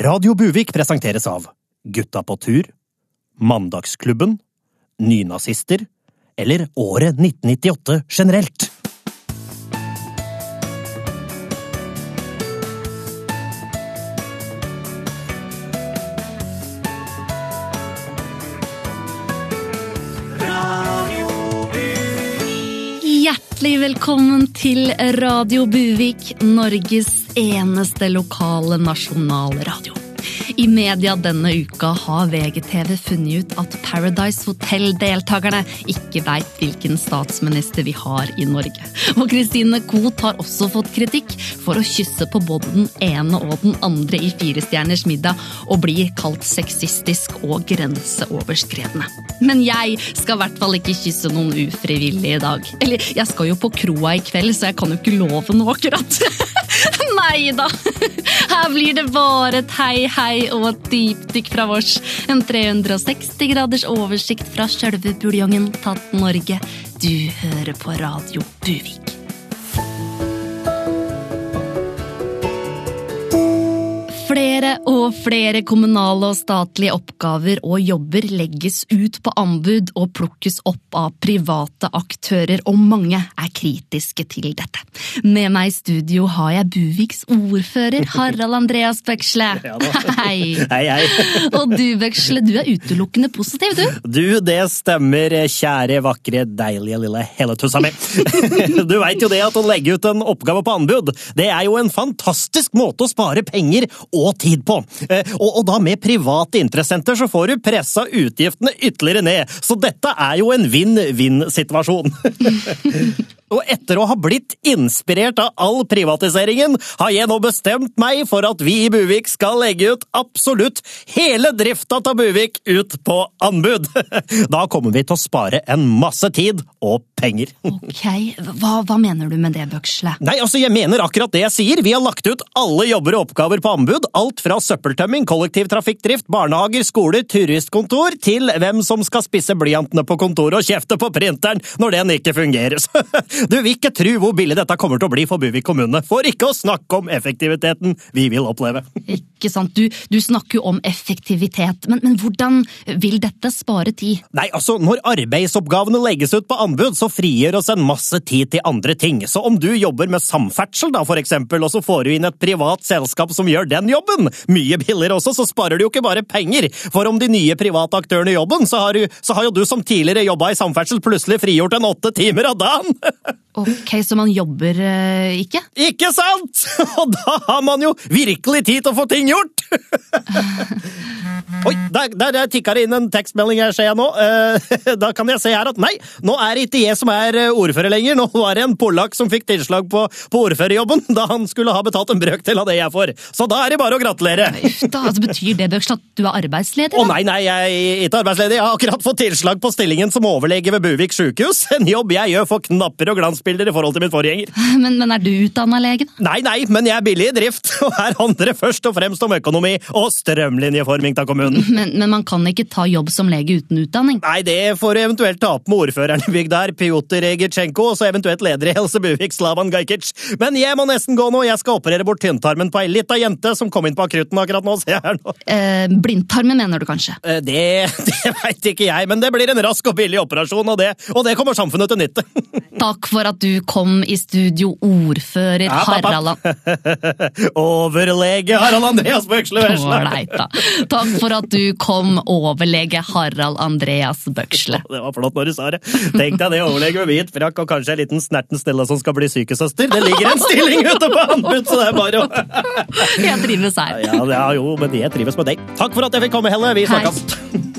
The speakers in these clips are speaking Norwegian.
Radio Buvik presenteres av Gutta på tur, Mandagsklubben, Nynazister eller året 1998 generelt. Velkommen til Radio Buvik, Norges eneste lokale nasjonale radio. I media denne uka har VGTV funnet ut at Paradise Hotel-deltakerne ikke veit hvilken statsminister vi har i Norge. Og Christine Koht har også fått kritikk for å kysse på både den ene og den andre i Fire stjerners middag, og blir kalt sexistisk og grenseoverskredende. Men jeg skal i hvert fall ikke kysse noen ufrivillig i dag. Eller, jeg skal jo på kroa i kveld, så jeg kan jo ikke love noe akkurat. Nei da! Her blir det bare et hei, hei og et dypdykk fra vårs. En 360 graders oversikt fra sjølve buljongen tatt Norge. Du hører på Radio Buvik. Flere og flere kommunale og statlige oppgaver og jobber legges ut på anbud og plukkes opp av private aktører, og mange er kritiske til dette. Med meg i studio har jeg Buviks ordfører, Harald Andreas Bøksle. Ja. Hei. Hei, hei. Og du, Bøksle, du er utelukkende positiv, du. Du, det stemmer, kjære, vakre, deilige lille helletussa mi. Du veit jo det at å legge ut en oppgave på anbud, det er jo en fantastisk måte å spare penger og tid på. Eh, Og, og da med private interessenter så får du pressa utgiftene ytterligere ned, så dette er jo en vinn-vinn-situasjon. Og etter å ha blitt inspirert av all privatiseringen, har jeg nå bestemt meg for at vi i Buvik skal legge ut absolutt hele drifta av Buvik ut på anbud. Da kommer vi til å spare en masse tid og penger. Ok, hva, hva mener du med det, Bøksle? Nei, altså, jeg mener akkurat det jeg sier. Vi har lagt ut alle jobber og oppgaver på anbud. Alt fra søppeltømming, kollektivtrafikkdrift, barnehager, skoler, turistkontor, til hvem som skal spisse blyantene på kontoret og kjefte på printeren når den ikke fungerer. Du vil ikke tro hvor billig dette kommer til å bli for Buvik kommune, for ikke å snakke om effektiviteten vi vil oppleve. Ikke sant, du, du snakker jo om effektivitet, men, men hvordan vil dette spare tid? Nei, altså, når arbeidsoppgavene legges ut på anbud, så frigjør oss en masse tid til andre ting. Så om du jobber med samferdsel, da, for eksempel, og så får du inn et privat selskap som gjør den jobben, mye billigere også, så sparer du jo ikke bare penger. For om de nye private aktørene gjør jobben, så har, du, så har jo du som tidligere jobba i samferdsel, plutselig frigjort en åtte timer av dagen! Ok, så man jobber eh, ikke? Ikke sant?! Og da har man jo virkelig tid til å få ting gjort! Oi, der, der, tikka det inn en tekstmelding her, ser jeg nå. Eh, Da kan jeg se her at nei, nå er det ikke jeg som er eh, ordfører lenger. Nå var det en polakk som fikk tilslag på, på ordførerjobben da han skulle ha betalt en brøkdel av det jeg får. Så da er det bare å gratulere! Da, altså Betyr det Bøksle, at du er arbeidsledig? Å nei, nei, jeg er ikke arbeidsledig. Jeg har akkurat fått tilslag på stillingen som overlege ved Buvik sykehus. En jobb jeg gjør for knapper og glansbilder i forhold til min forgjenger. Men, men er du utdanna lege? da? Nei, nei, men jeg er billig i drift, og her handler det først og fremst om økonomi og strømlinjeforming av kommunen. Men, men man kan ikke ta jobb som lege uten utdanning? Nei, det får du eventuelt ta opp med ordføreren i bygda her, Pjotr Egitsjenko, og så eventuelt leder i Helse Buvik, Slavan Gajkic. Men jeg må nesten gå nå, jeg skal operere bort tynntarmen på ei lita jente som kom inn på akutten akkurat nå, ser jeg her nå. Eh, blindtarmen, mener du kanskje? Eh, Det, det veit ikke jeg, men det blir en rask og billig operasjon, og det, og det kommer samfunnet til nytte. Takk for at du kom i studio, ordfører Ja. Harald Overlege Harald Andreas Bøksle Vesle. Takk for at du kom, overlege Harald Andreas Bøksle. Det var flott når du sa det. Tenk deg det, overlege med hvit frakk og kanskje en liten snerten Stella som skal bli sykesøster. Det ligger en stilling ute på anbud, så det er bare å Jeg trives her. Ja, ja, jo, men jeg trives med deg. Takk for at jeg fikk komme, Helle. Vi snakkes.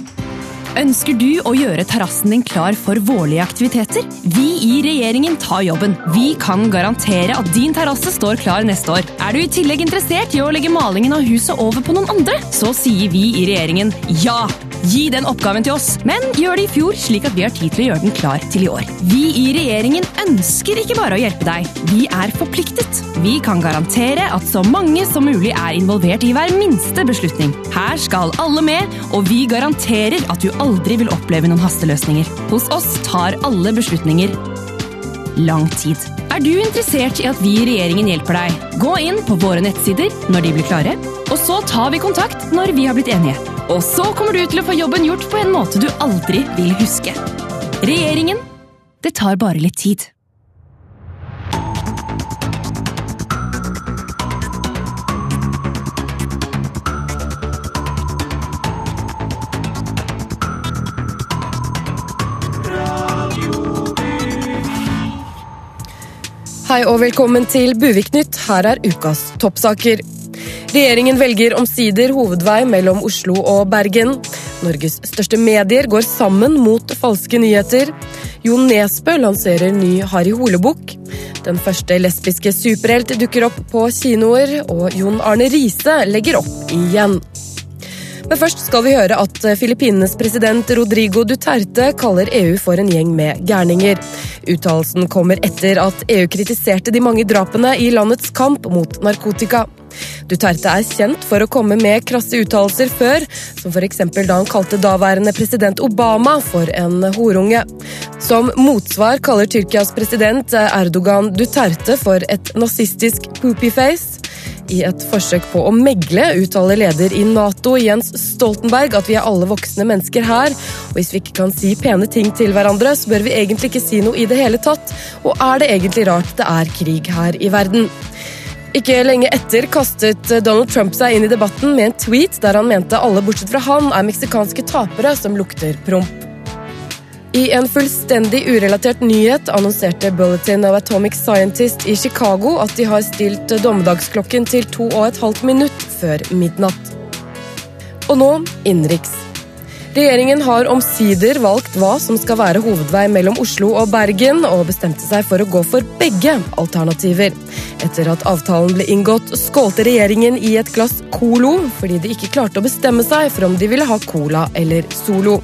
Ønsker du å gjøre terrassen din klar for vårlige aktiviteter? Vi i regjeringen tar jobben. Vi kan garantere at din terrasse står klar neste år. Er du i tillegg interessert i å legge malingen av huset over på noen andre? Så sier vi i regjeringen ja! Gi den oppgaven til oss, men gjør det i fjor, slik at vi har tid til å gjøre den klar til i år. Vi i regjeringen ønsker ikke bare å hjelpe deg, vi er forpliktet. Vi kan garantere at så mange som mulig er involvert i hver minste beslutning. Her skal alle med, og vi garanterer at du aldri vil oppleve noen hasteløsninger. Hos oss tar alle beslutninger lang tid. Er du interessert i at vi i regjeringen hjelper deg? Gå inn på våre nettsider når de blir klare, Og så tar vi kontakt når vi har blitt enige. Og så kommer du til å få jobben gjort på en måte du aldri vil huske. Regjeringen det tar bare litt tid. Hei og velkommen til Buviknytt. Her er ukas toppsaker. Regjeringen velger omsider hovedvei mellom Oslo og Bergen. Norges største medier går sammen mot falske nyheter. Jon Nesbø lanserer ny Harry Hole-bok. Den første lesbiske superhelt dukker opp på kinoer, og Jon Arne Riise legger opp igjen. Men først skal vi høre at Filippinenes president Rodrigo Duterte kaller EU for en gjeng med gærninger. Uttalelsen kommer etter at EU kritiserte de mange drapene i landets kamp mot narkotika. Duterte er kjent for å komme med krasse uttalelser før, som f.eks. da han kalte daværende president Obama for en horunge. Som motsvar kaller Tyrkias president Erdogan Duterte for et nazistisk poopyface. I et forsøk på å megle uttaler leder i Nato Jens Stoltenberg at vi er alle voksne mennesker her, og hvis vi ikke kan si pene ting til hverandre, så bør vi egentlig ikke si noe i det hele tatt. Og er det egentlig rart det er krig her i verden? Ikke lenge etter kastet Donald Trump seg inn i debatten med en tweet der han mente alle bortsett fra han er meksikanske tapere som lukter promp. I en fullstendig urelatert nyhet annonserte Bulletin of Atomic Scientist i Chicago at de har stilt dommedagsklokken til to og et halvt minutt før midnatt. Og nå innenriks. Regjeringen har omsider valgt hva som skal være hovedvei mellom Oslo og Bergen, og bestemte seg for å gå for begge alternativer. Etter at avtalen ble inngått, skålte regjeringen i et glass Colo, fordi de ikke klarte å bestemme seg for om de ville ha cola eller Solo.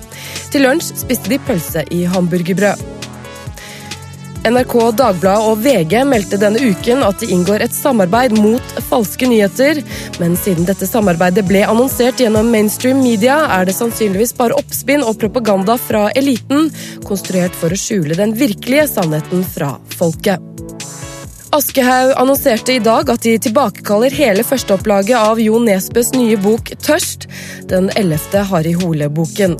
Til lunsj spiste de pølse i hamburgerbrød. NRK, Dagbladet og VG meldte denne uken at de inngår et samarbeid mot falske nyheter. Men siden dette samarbeidet ble annonsert gjennom mainstream media, er det sannsynligvis bare oppspinn og propaganda fra eliten, konstruert for å skjule den virkelige sannheten fra folket. Aschehoug annonserte i dag at de tilbakekaller hele førsteopplaget av Jo Nesbøs nye bok 'Tørst', den ellevte Harry Hole-boken.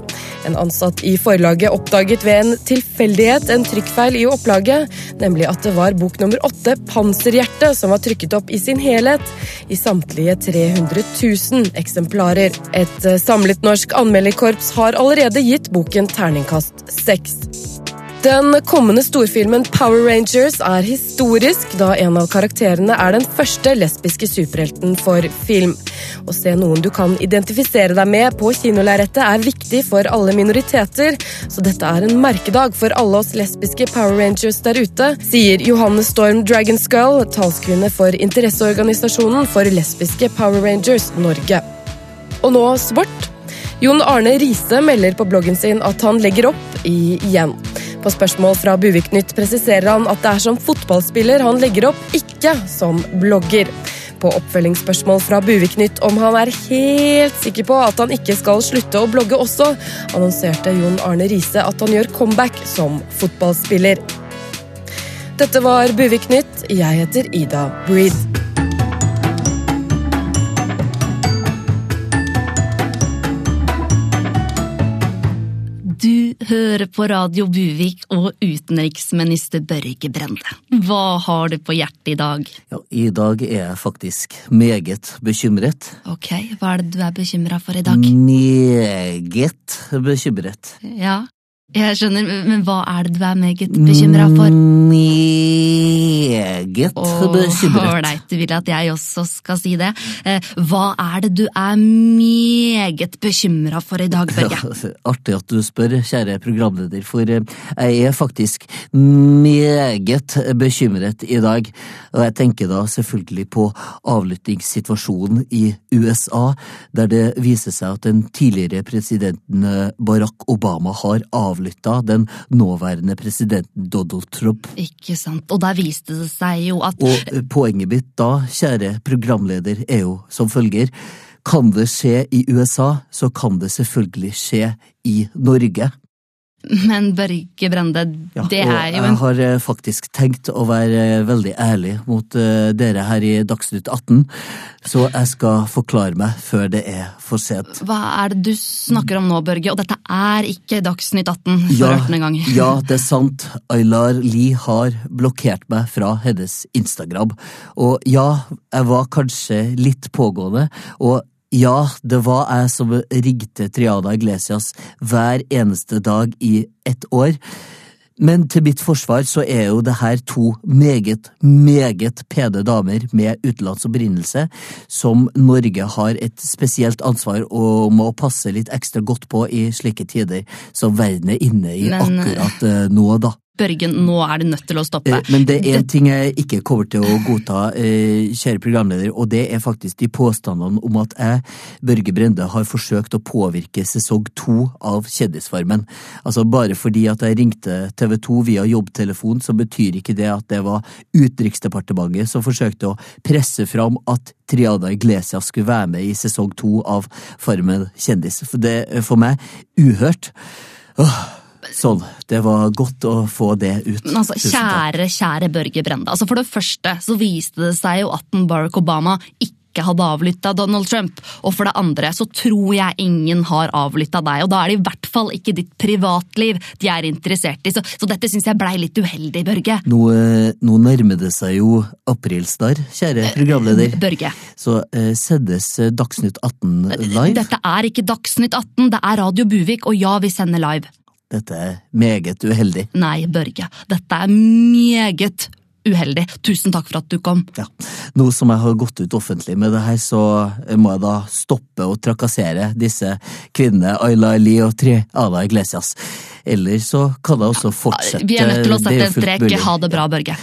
En ansatt i forlaget oppdaget ved en tilfeldighet en trykkfeil i opplaget, nemlig at det var bok nummer åtte, 'Panserhjerte', som var trykket opp i sin helhet, i samtlige 300 000 eksemplarer. Et samlet norsk anmelderkorps har allerede gitt boken terningkast seks. Den kommende storfilmen Power Rangers er historisk, da en av karakterene er den første lesbiske superhelten for film. Å se noen du kan identifisere deg med på kinolerretet er viktig for alle minoriteter, så dette er en merkedag for alle oss lesbiske Power Rangers der ute, sier Johanne Storm Dragonskull, talskvinne for interesseorganisasjonen for lesbiske Power Rangers Norge. Og nå sport. Jon Arne Riise melder på bloggen sin at han legger opp igjen. På spørsmål fra Buviknytt presiserer han at det er som fotballspiller han legger opp, ikke som blogger. På oppfølgingsspørsmål fra Buviknytt om han er helt sikker på at han ikke skal slutte å blogge også, annonserte Jon Arne Riise at han gjør comeback som fotballspiller. Dette var Buviknytt. Jeg heter Ida Breed. Hører på Radio Buvik og utenriksminister Børge Brende. Hva har du på hjertet i dag? Ja, I dag er jeg faktisk meget bekymret. Ok, hva er det du er bekymra for i dag? Meget bekymret. Ja, jeg skjønner, men hva er det du er meget bekymra for? Meget bekymret. Ålreit, du vil at jeg også skal si det. Eh, Hva er det du er meget bekymra for i dag, Børge? Ja, artig at du spør, kjære programleder, for eh, jeg er faktisk meget bekymret i dag. Og jeg tenker da selvfølgelig på avlyttingssituasjonen i USA, der det viser seg at den tidligere presidenten eh, Barack Obama har avlytta den nåværende presidenten Donald Trump. Ikke sant, og der viste det seg jo at Og eh, poenget mitt da, kjære programleder, er jo som følger. Kan det skje i USA, så kan det selvfølgelig skje i Norge. Men Børge Brende, Ja, det er jo jeg har eh, faktisk tenkt å være eh, veldig ærlig mot eh, dere her i Dagsnytt 18, så jeg skal forklare meg før det er for sent. Hva er det du snakker om nå, Børge? Og dette er ikke Dagsnytt 18 for Ja, ørtende gang. ja, det er sant. Aylar Lie har blokkert meg fra hennes Instagram. Og ja, jeg var kanskje litt pågående, og ja, det var jeg som rigte Triana Iglesias hver eneste dag i ett år. Men til mitt forsvar så er jo det her to meget, meget pene damer med utenlands opprinnelse, som Norge har et spesielt ansvar og må passe litt ekstra godt på i slike tider som verden er inne i Men- akkurat eh, nå, da. Børge, nå er det nødt til å stoppe. Eh, Men det er en ting jeg ikke kommer til å godta, eh, kjære programleder, og det er faktisk de påstandene om at jeg, Børge Brende, har forsøkt å påvirke sesong to av Kjendisfarmen. Altså bare fordi at jeg ringte TV 2 via jobbtelefon, så betyr ikke det at det var Utenriksdepartementet som forsøkte å presse fram at Triana Iglesias skulle være med i sesong to av Farmen kjendis. For det er for meg uhørt. Åh, sånn, det var godt å få det ut. Altså, kjære, kjære Børge Brende. Altså, for det første så viste det seg jo at Barack Obama ikke hadde avlytta Donald Trump. Og for det andre så tror jeg ingen har avlytta deg, og da er det i hvert fall ikke ditt privatliv de er interessert i. Så, så dette syns jeg blei litt uheldig, Børge. Nå, eh, nå nærmer det seg jo aprilsnarr, kjære programleder. Børge. Så eh, sendes eh, Dagsnytt 18 live. Dette er ikke Dagsnytt 18, det er Radio Buvik, og ja, vi sender live. Dette er meget uheldig. Nei, Børge, dette er meget uheldig. Tusen takk for at du kom. Ja. Nå som jeg har gått ut offentlig med det her, så må jeg da stoppe å trakassere disse kvinnene, Ayla Eli og Triala Iglesias. Eller så kan jeg også fortsette. Vi er nødt til å sette en strek. Ha det bra, Børge.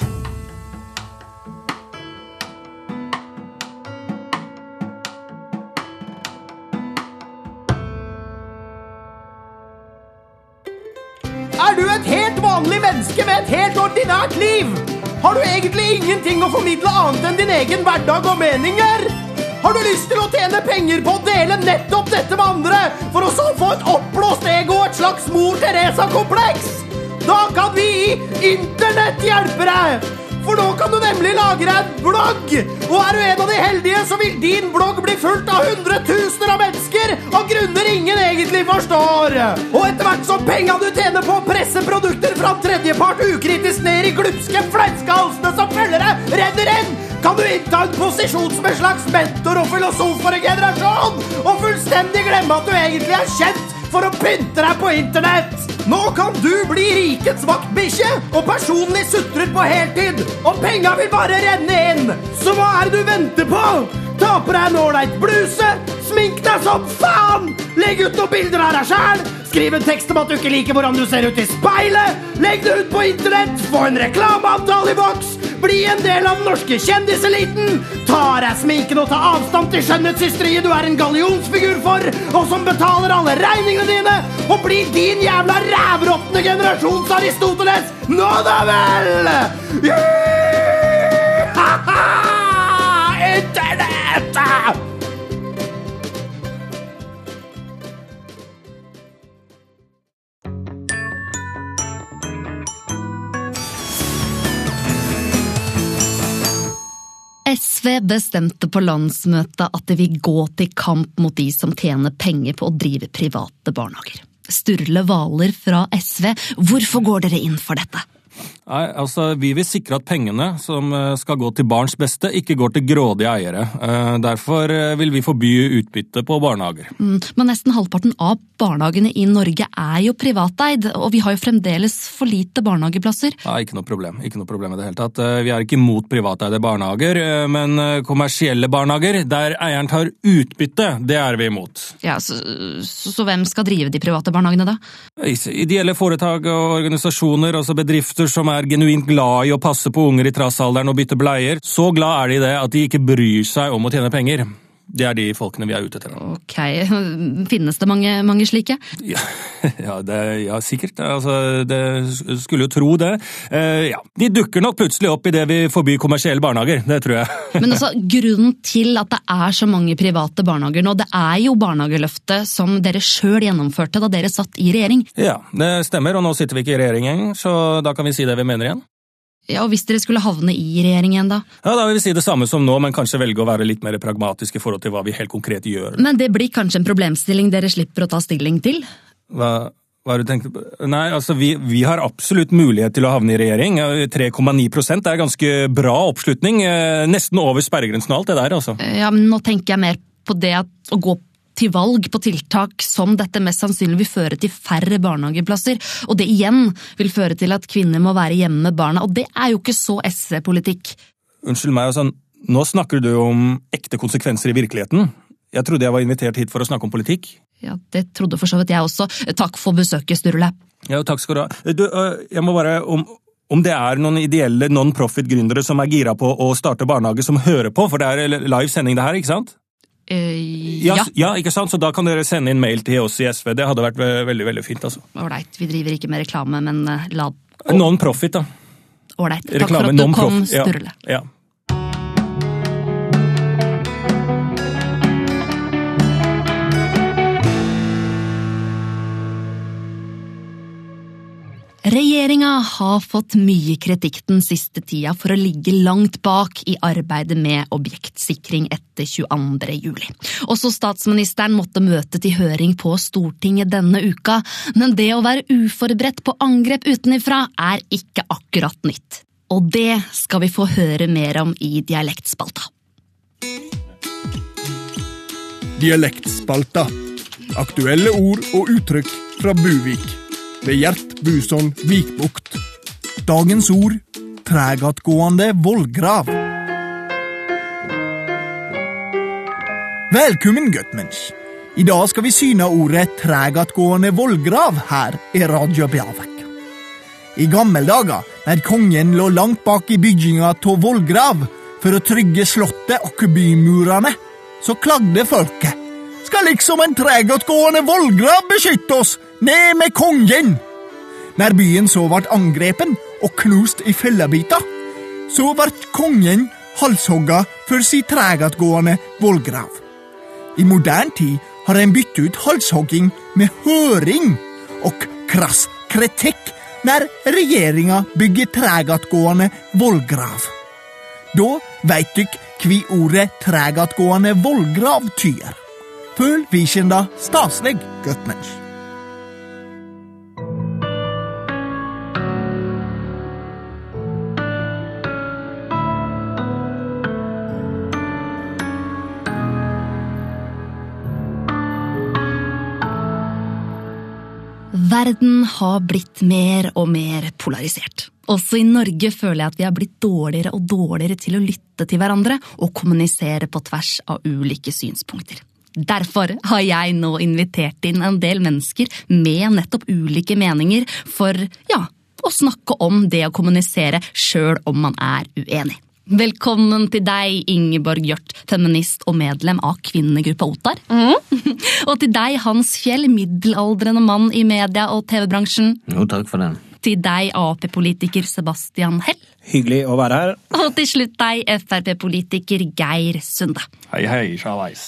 Menneske med et helt ordinært liv? Har du egentlig ingenting å formidle annet enn din egen hverdag og meninger? Har du lyst til å tjene penger på å dele nettopp dette med andre, for å så få et oppblåst ego og et slags Mor Teresa-kompleks? Da kan vi i Internett hjelpe deg! For nå kan du nemlig lage deg en blogg! Og er du en av de heldige, så vil din blogg bli fulgt av hundretusener av mennesker av grunner ingen egentlig forstår. Og etter hvert som penga du tjener på å presse produkter fra tredjepart ukritisk ned i glupske fleiskehalsene som følgere, renner inn, kan du innta en posisjon som en slags mentor og filosof for en generasjon, og fullstendig glemme at du egentlig er kjent for å pynte deg på internett. Nå kan du bli rikets vaktbikkje og personlig sutrer på heltid. Og penga vil bare renne inn. Så hva er det du venter på? Ta på deg en ålreit bluse, smink deg som faen, legg ut noen bilder av deg sjæl, skriv en tekst om at du ikke liker hvordan du ser ut i speilet, legg det ut på internett, få en reklameavtale i voks bli en del av den norske kjendiseliten, ta av deg sminken og ta avstand til skjønnhetshysteriet du er en gallionsfigur for, og som betaler alle regningene dine, og bli din jævla rævråtne generasjons Aristoteles! Nå da vel! Ha-ha! SV bestemte på landsmøtet at de vil gå til kamp mot de som tjener penger på å drive private barnehager. Sturle Hvaler fra SV, hvorfor går dere inn for dette? Nei, altså Vi vil sikre at pengene som eh, skal gå til barns beste, ikke går til grådige eiere. Eh, Derfor eh, vil vi forby utbytte på barnehager. Mm, Men nesten halvparten av barnehagene i Norge er jo privateid, og vi har jo fremdeles for lite barnehageplasser. Nei, Ikke noe problem. ikke noe problem i det hele tatt. Vi er ikke imot privateide barnehager, eh, men kommersielle barnehager, der eieren tar utbytte, det er vi imot. Ja, så, så, så hvem skal drive de private barnehagene, da? Ideelle foretak og organisasjoner, altså bedrifter som er genuint glad i å passe på unger i trassalderen og bytte bleier, så glad er de i det at de ikke bryr seg om å tjene penger. Det er de folkene vi er ute etter. Ok, finnes det mange, mange slike? Ja, ja, det, ja sikkert. Altså, det skulle jo tro det. Eh, ja. De dukker nok plutselig opp idet vi forbyr kommersielle barnehager, det tror jeg. Men altså, grunnen til at det er så mange private barnehager nå, det er jo barnehageløftet som dere sjøl gjennomførte da dere satt i regjering. Ja, det stemmer, og nå sitter vi ikke i regjering engang, så da kan vi si det vi mener igjen. Ja, og Hvis dere skulle havne i regjering igjen, da? Ja, Da vil vi si det samme som nå, men kanskje velge å være litt mer pragmatisk i forhold til hva vi helt konkret gjør. Men det blir kanskje en problemstilling dere slipper å ta stilling til? Hva, hva har du tenkt på? Nei, altså vi, vi har absolutt mulighet til å havne i regjering. 3,9% er ganske bra oppslutning. Eh, Nesten over sperregrensen og alt det der, altså. Ja, men Nå tenker jeg mer på det at å gå til valg på tiltak som dette mest sannsynlig vil føre til færre barnehageplasser. Og det igjen vil føre til at kvinner må være hjemme med barna, og det er jo ikke så SV-politikk. Unnskyld meg, altså, nå snakker du om ekte konsekvenser i virkeligheten. Jeg trodde jeg var invitert hit for å snakke om politikk. Ja, Det trodde for så vidt jeg også. Takk for besøket, Sturle. Ja, takk skal du ha. Du, jeg må bare om, om det er noen ideelle non-profit-gründere som er gira på å starte barnehage som hører på, for det er live sending det her, ikke sant? Eh, Ja, ja. ikke sant? Så da kan dere sende inn mail til oss i SV. Det hadde vært veldig veldig fint. altså. Ålreit, vi driver ikke med reklame, men la oh. Non-profit, da. Ålreit. Takk for at du kom, non-profit. Ja, Sturle. Ja. Regjeringa har fått mye kritikk den siste tida for å ligge langt bak i arbeidet med objektsikring etter 22. juli. Også statsministeren måtte møte til høring på Stortinget denne uka, men det å være uforberedt på angrep utenifra er ikke akkurat nytt. Og det skal vi få høre mer om i Dialektspalta. Dialektspalta. Aktuelle ord og uttrykk fra Buvik. Ved Gjert Buson Vikbukt. Dagens ord tregattgående vollgrav. Velkommen, guttmensch. I dag skal vi syne ordet tregattgående vollgrav her i Radio Bjavek. I gamle dager, når kongen lå langt bak i bygginga av vollgrav for å trygge slottet og bymurene, så klagde folket. Skal liksom en tregattgående vollgrav beskytte oss? Ned med kongen! Når byen så ble angrepen og knust i fellebiter, så ble kongen halshogga for sin tregatgående vollgrav. I moderne tid har en byttet ut halshogging med høring og krass kritikk når regjeringa bygger tregatgående vollgrav. Da veit dykk kvi ordet tregatgående vollgrav tyr. Føl vikjenda staselig, guttmensch. Verden har blitt mer og mer polarisert. Også i Norge føler jeg at vi har blitt dårligere og dårligere til å lytte til hverandre og kommunisere på tvers av ulike synspunkter. Derfor har jeg nå invitert inn en del mennesker med nettopp ulike meninger for ja, å snakke om det å kommunisere sjøl om man er uenig. Velkommen til deg, Ingeborg Hjørt, feminist og medlem av kvinnegruppa Otar. og til deg, Hans Fjell, middelaldrende mann i media- og TV-bransjen. Jo, takk for den. Til deg, Ap-politiker Sebastian Hell. Hyggelig å være her. Og til slutt deg, Frp-politiker Geir Sunde. Hei, hei, sjalais.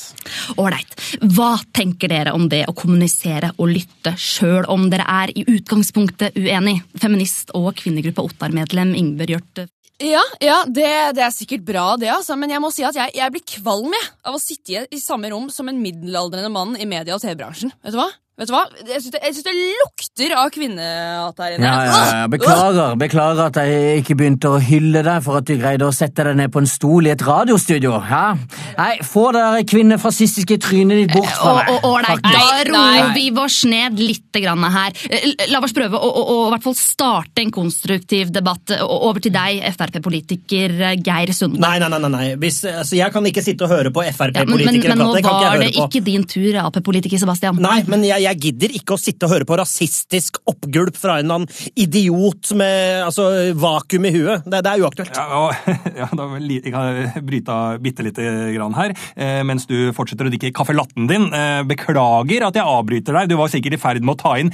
Ålreit. Hva tenker dere om det å kommunisere og lytte, sjøl om dere er i utgangspunktet uenig? Feminist og kvinnegruppa Ottar-medlem Ingebjørg Hjørt. Ja, ja det, det er sikkert bra, det, altså. men jeg må si at jeg, jeg blir kvalm jeg, av å sitte i, i samme rom som en middelaldrende mann i media- og TV-bransjen. Vet du hva? Vet du hva? Jeg syns det, det lukter av kvinnehat her inne. Ja, ja, ja. Beklager, beklager at jeg ikke begynte å hylle deg for at du greide å sette deg ned på en stol i et radiostudio. Ja? Nei, Få det der kvinnefascistiske trynet ditt bort fra meg. Ålreit, da roer vi oss ned litt grann her. Eh, La oss prøve å, å, å i hvert fall starte en konstruktiv debatt. Over til deg, Frp-politiker Geir Sunde. Nei, nei, nei. nei. Hvis, altså, jeg kan ikke sitte og høre på Ja, men, men, Frp-politikere men nå var det ikke din tur, Ap-politiker Sebastian. Nei, men jeg, jeg gidder ikke å sitte og høre på rasistisk oppgulp fra en eller annen idiot med altså, vakuum i huet. Det, det er uaktuelt. Ja, og, ja, da vil jeg kan bryte av bitte lite grann her, eh, mens du fortsetter å drikke caffè latten din. Eh, beklager at jeg avbryter deg, du var sikkert i ferd med å ta inn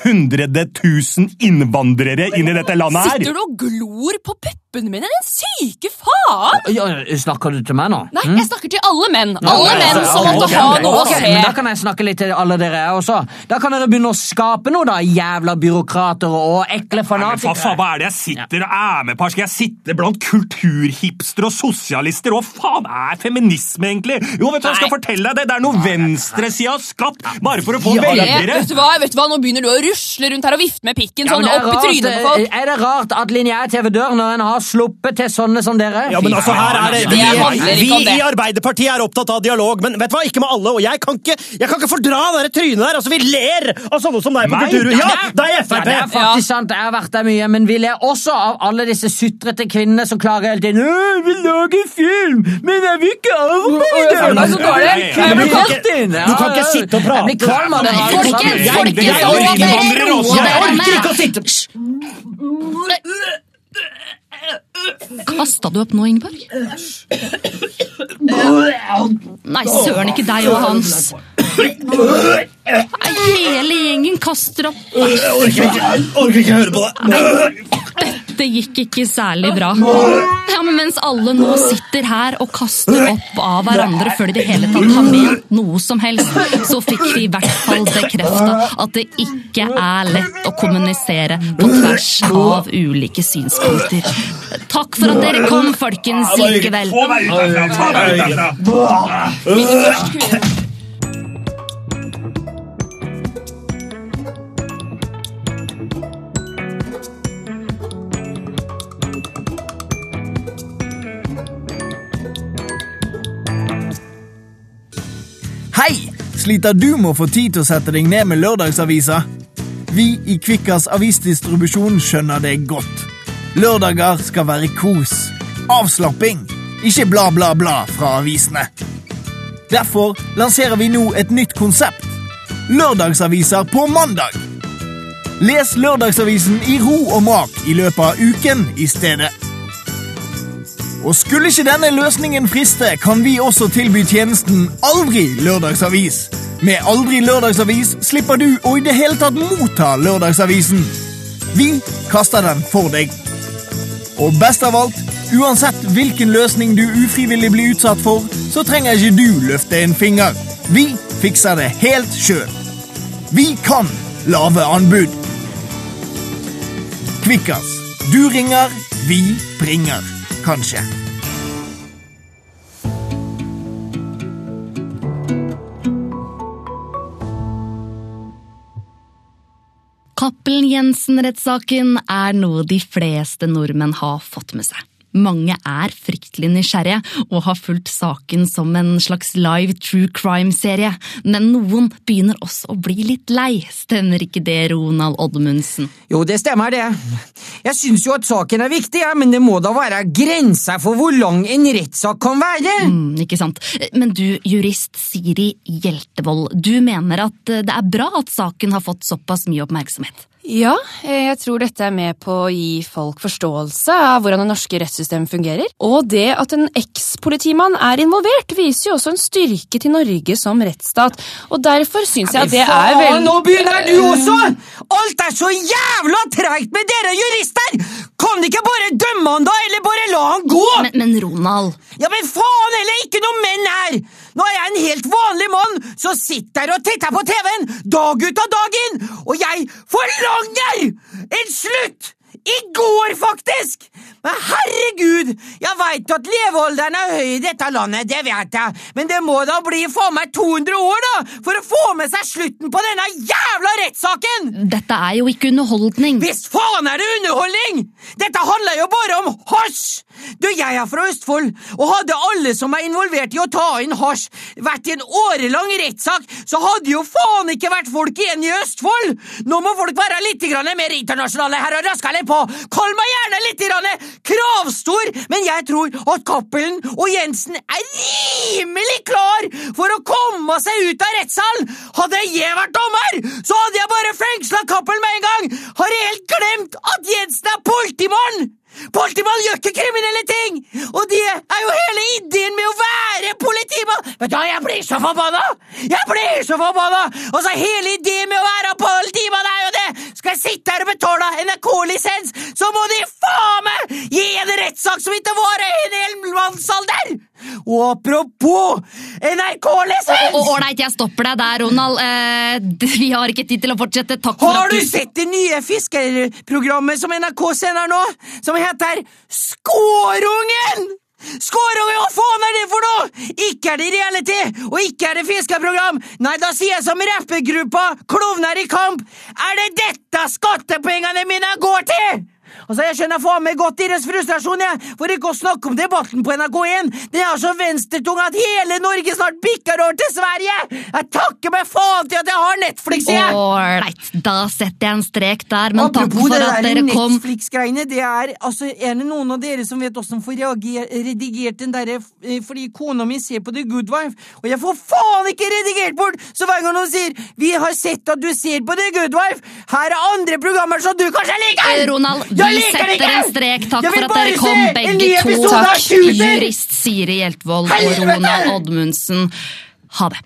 100 000 innvandrere inn i dette landet her! Sitter du og glor på puppene mine, din syke faen? Ja, snakker du til meg nå? Nei, jeg snakker til alle menn. Alle menn som måtte ha noe å se. Men da kan jeg snakke litt til alle dere også. Da kan dere begynne å skape noe, da, jævla byråkrater og ekle Nei, hva faen, hva er det jeg sitter og er med på? Skal jeg sitte blant kulturhipstere og sosialister? Hva faen er feminisme, egentlig? Jo, vet du hva, jeg skal fortelle deg det. Det er noe venstresida har skapt bare for å få Eh, velgere. vet, du hva, vet du hva, Nå begynner du å rusle rundt her og vifte med pikken sånn er opp i trynet på folk. Er det rart at lineær-TV dør når en har sluppet til sånne som dere? Ja, men altså, her er det, vi, vi i Arbeiderpartiet er opptatt av dialog, men vet du hva, ikke med alle. Og jeg kan ikke, jeg kan ikke fordra det trynet der! Altså, Vi ler av sånne som deg på Kulturhuset! Ja, Ja, det er Ja, det er faktisk sant, jeg har vært der mye, men vi ler også av alle disse sutrete kvinnene som klager hele tiden. «Øh, Jeg vil lage film, men jeg vil ikke arbeide! føler meg så dårlig. Jeg Du kan ikke- du kan ikke sitte og prate. Folkens, folkens, jeg orker ikke å sitte Kasta du opp nå, Ingeborg? Nei, søren, ikke deg og Hans. Hele gjengen kaster opp. Jeg orker ikke, orker ikke høre på det. Dette gikk ikke særlig bra. Ja, men Mens alle nå sitter her og kaster opp av hverandre før de i det hele tatt har ment noe som helst, så fikk vi i hvert fall bekrefta at det ikke er lett å kommunisere på tvers av ulike synspunkter. Takk for at dere kom, folkens, likevel. Få meg ut herfra! Få meg ut herfra! Sliter du med å få tid til å sette deg ned med lørdagsavisa? Vi i Kvikkas avisdistribusjon skjønner det godt. Lørdager skal være kos. Avslapping. Ikke bla, bla, bla fra avisene. Derfor lanserer vi nå et nytt konsept. Lørdagsaviser på mandag. Les lørdagsavisen i ro og mak i løpet av uken i stedet. Og skulle ikke denne løsningen friste, kan vi også tilby tjenesten Aldri lørdagsavis. Med Aldri lørdagsavis slipper du å i det hele tatt motta lørdagsavisen. Vi kaster den for deg. Og best av alt, uansett hvilken løsning du ufrivillig blir utsatt for, så trenger ikke du løfte en finger. Vi fikser det helt sjøl. Vi kan lave anbud. Kvikkas. Du ringer, vi bringer. Kanskje. Cappelen Jensen-rettssaken er noe de fleste nordmenn har fått med seg. Mange er fryktelig nysgjerrige og har fulgt saken som en slags live true crime-serie, men noen begynner også å bli litt lei, stemmer ikke det, Ronald Oddmundsen? Jo, det stemmer det. Jeg syns jo at saken er viktig, ja, men det må da være grenser for hvor lang en rettssak kan være. Mm, ikke sant. Men du, jurist Siri Hjeltevold, du mener at det er bra at saken har fått såpass mye oppmerksomhet? Ja, eh, jeg tror dette er med på å gi folk forståelse av hvordan det norske rettssystemet fungerer. Og det at en eks-politimann er involvert, viser jo også en styrke til Norge som rettsstat. Og derfor syns jeg at det er veldig nå begynner du også! Alt er så jævla treigt med dere jurister! Han da, eller bare la han gå? Men, men Ronald, Ja, men faen heller, ikke noe menn her! Nå er jeg en helt vanlig mann som sitter og titter på TV-en dag ut av dagen, og jeg forlanger en slutt! I går, faktisk! Men herregud, jeg veit at levealderen er høy i dette landet, det vet jeg, men det må da bli faen meg 200 år, da, for å få med seg slutten på denne jævla rettssaken! dette er jo ikke underholdning. Visst faen er det underholdning! Dette handler jo bare om hasj! Du, jeg er fra Østfold, og hadde alle som er involvert i å ta inn hasj, vært i en årelang rettssak, så hadde jo faen ikke vært folk igjen i Østfold! Nå må folk være litt mer internasjonale her og raske litt på! Kall meg gjerne litt kravstor, men jeg tror at Cappelen og Jensen er rimelig klar for å komme seg ut av rettssalen! Hadde jeg vært dommer, så hadde jeg bare fengsla Cappelen med en gang! Har jeg helt glemt at Jensen er politimann! Politimann gjør ikke kriminelle ting! Og det er jo hele ideen med å være politimann! Vet du hva, jeg blir så forbanna! Jeg blir så forbanna! Og så hele ideen med å være politimann er jo det! Skal jeg sitte her og betale NRK-lisens, så må de faen meg gi en rettssak som ikke varer en hel mannsalder! Og apropos NRK-lisens! Ålreit, jeg stopper deg der, Ronald. Eh, vi har ikke tid til å fortsette. Takk for Har du sett det nye fiskerprogrammet som NRK sender nå? Som heter Skårungen! Skårungen, hva faen er det for noe?! Ikke er det reality, og ikke er det fiskeprogram! Nei, da sier jeg som rappegruppa Klovner i kamp, er det dette skattepengene mine går til?! Altså, Jeg skjønner faen meg godt deres frustrasjon, jeg, for ikke å snakke om debatten på NRK1. Den er så venstretung at hele Norge snart bikker over til Sverige! Jeg takker meg faen til at jeg har Netflix, jeg! Ålreit, da setter jeg en strek der, men takk for det at dere kom. Netflix-greiene, det er altså, Er det noen av dere som vet åssen får redigert den derre eh, fordi kona mi ser på The Good Wife, og jeg får faen ikke redigert bort! Så hver gang noen sier 'Vi har sett at du ser på The Good Wife', her er andre programmer som du kanskje liker! Ronald, Jeg vi liker det setter ikke! en strek. Takk Jeg vil for at bare dere se kom, begge to. episode av Shooter! Jurist Siri Hjeltvold og Helvete! Ronald Oddmundsen. Ha det.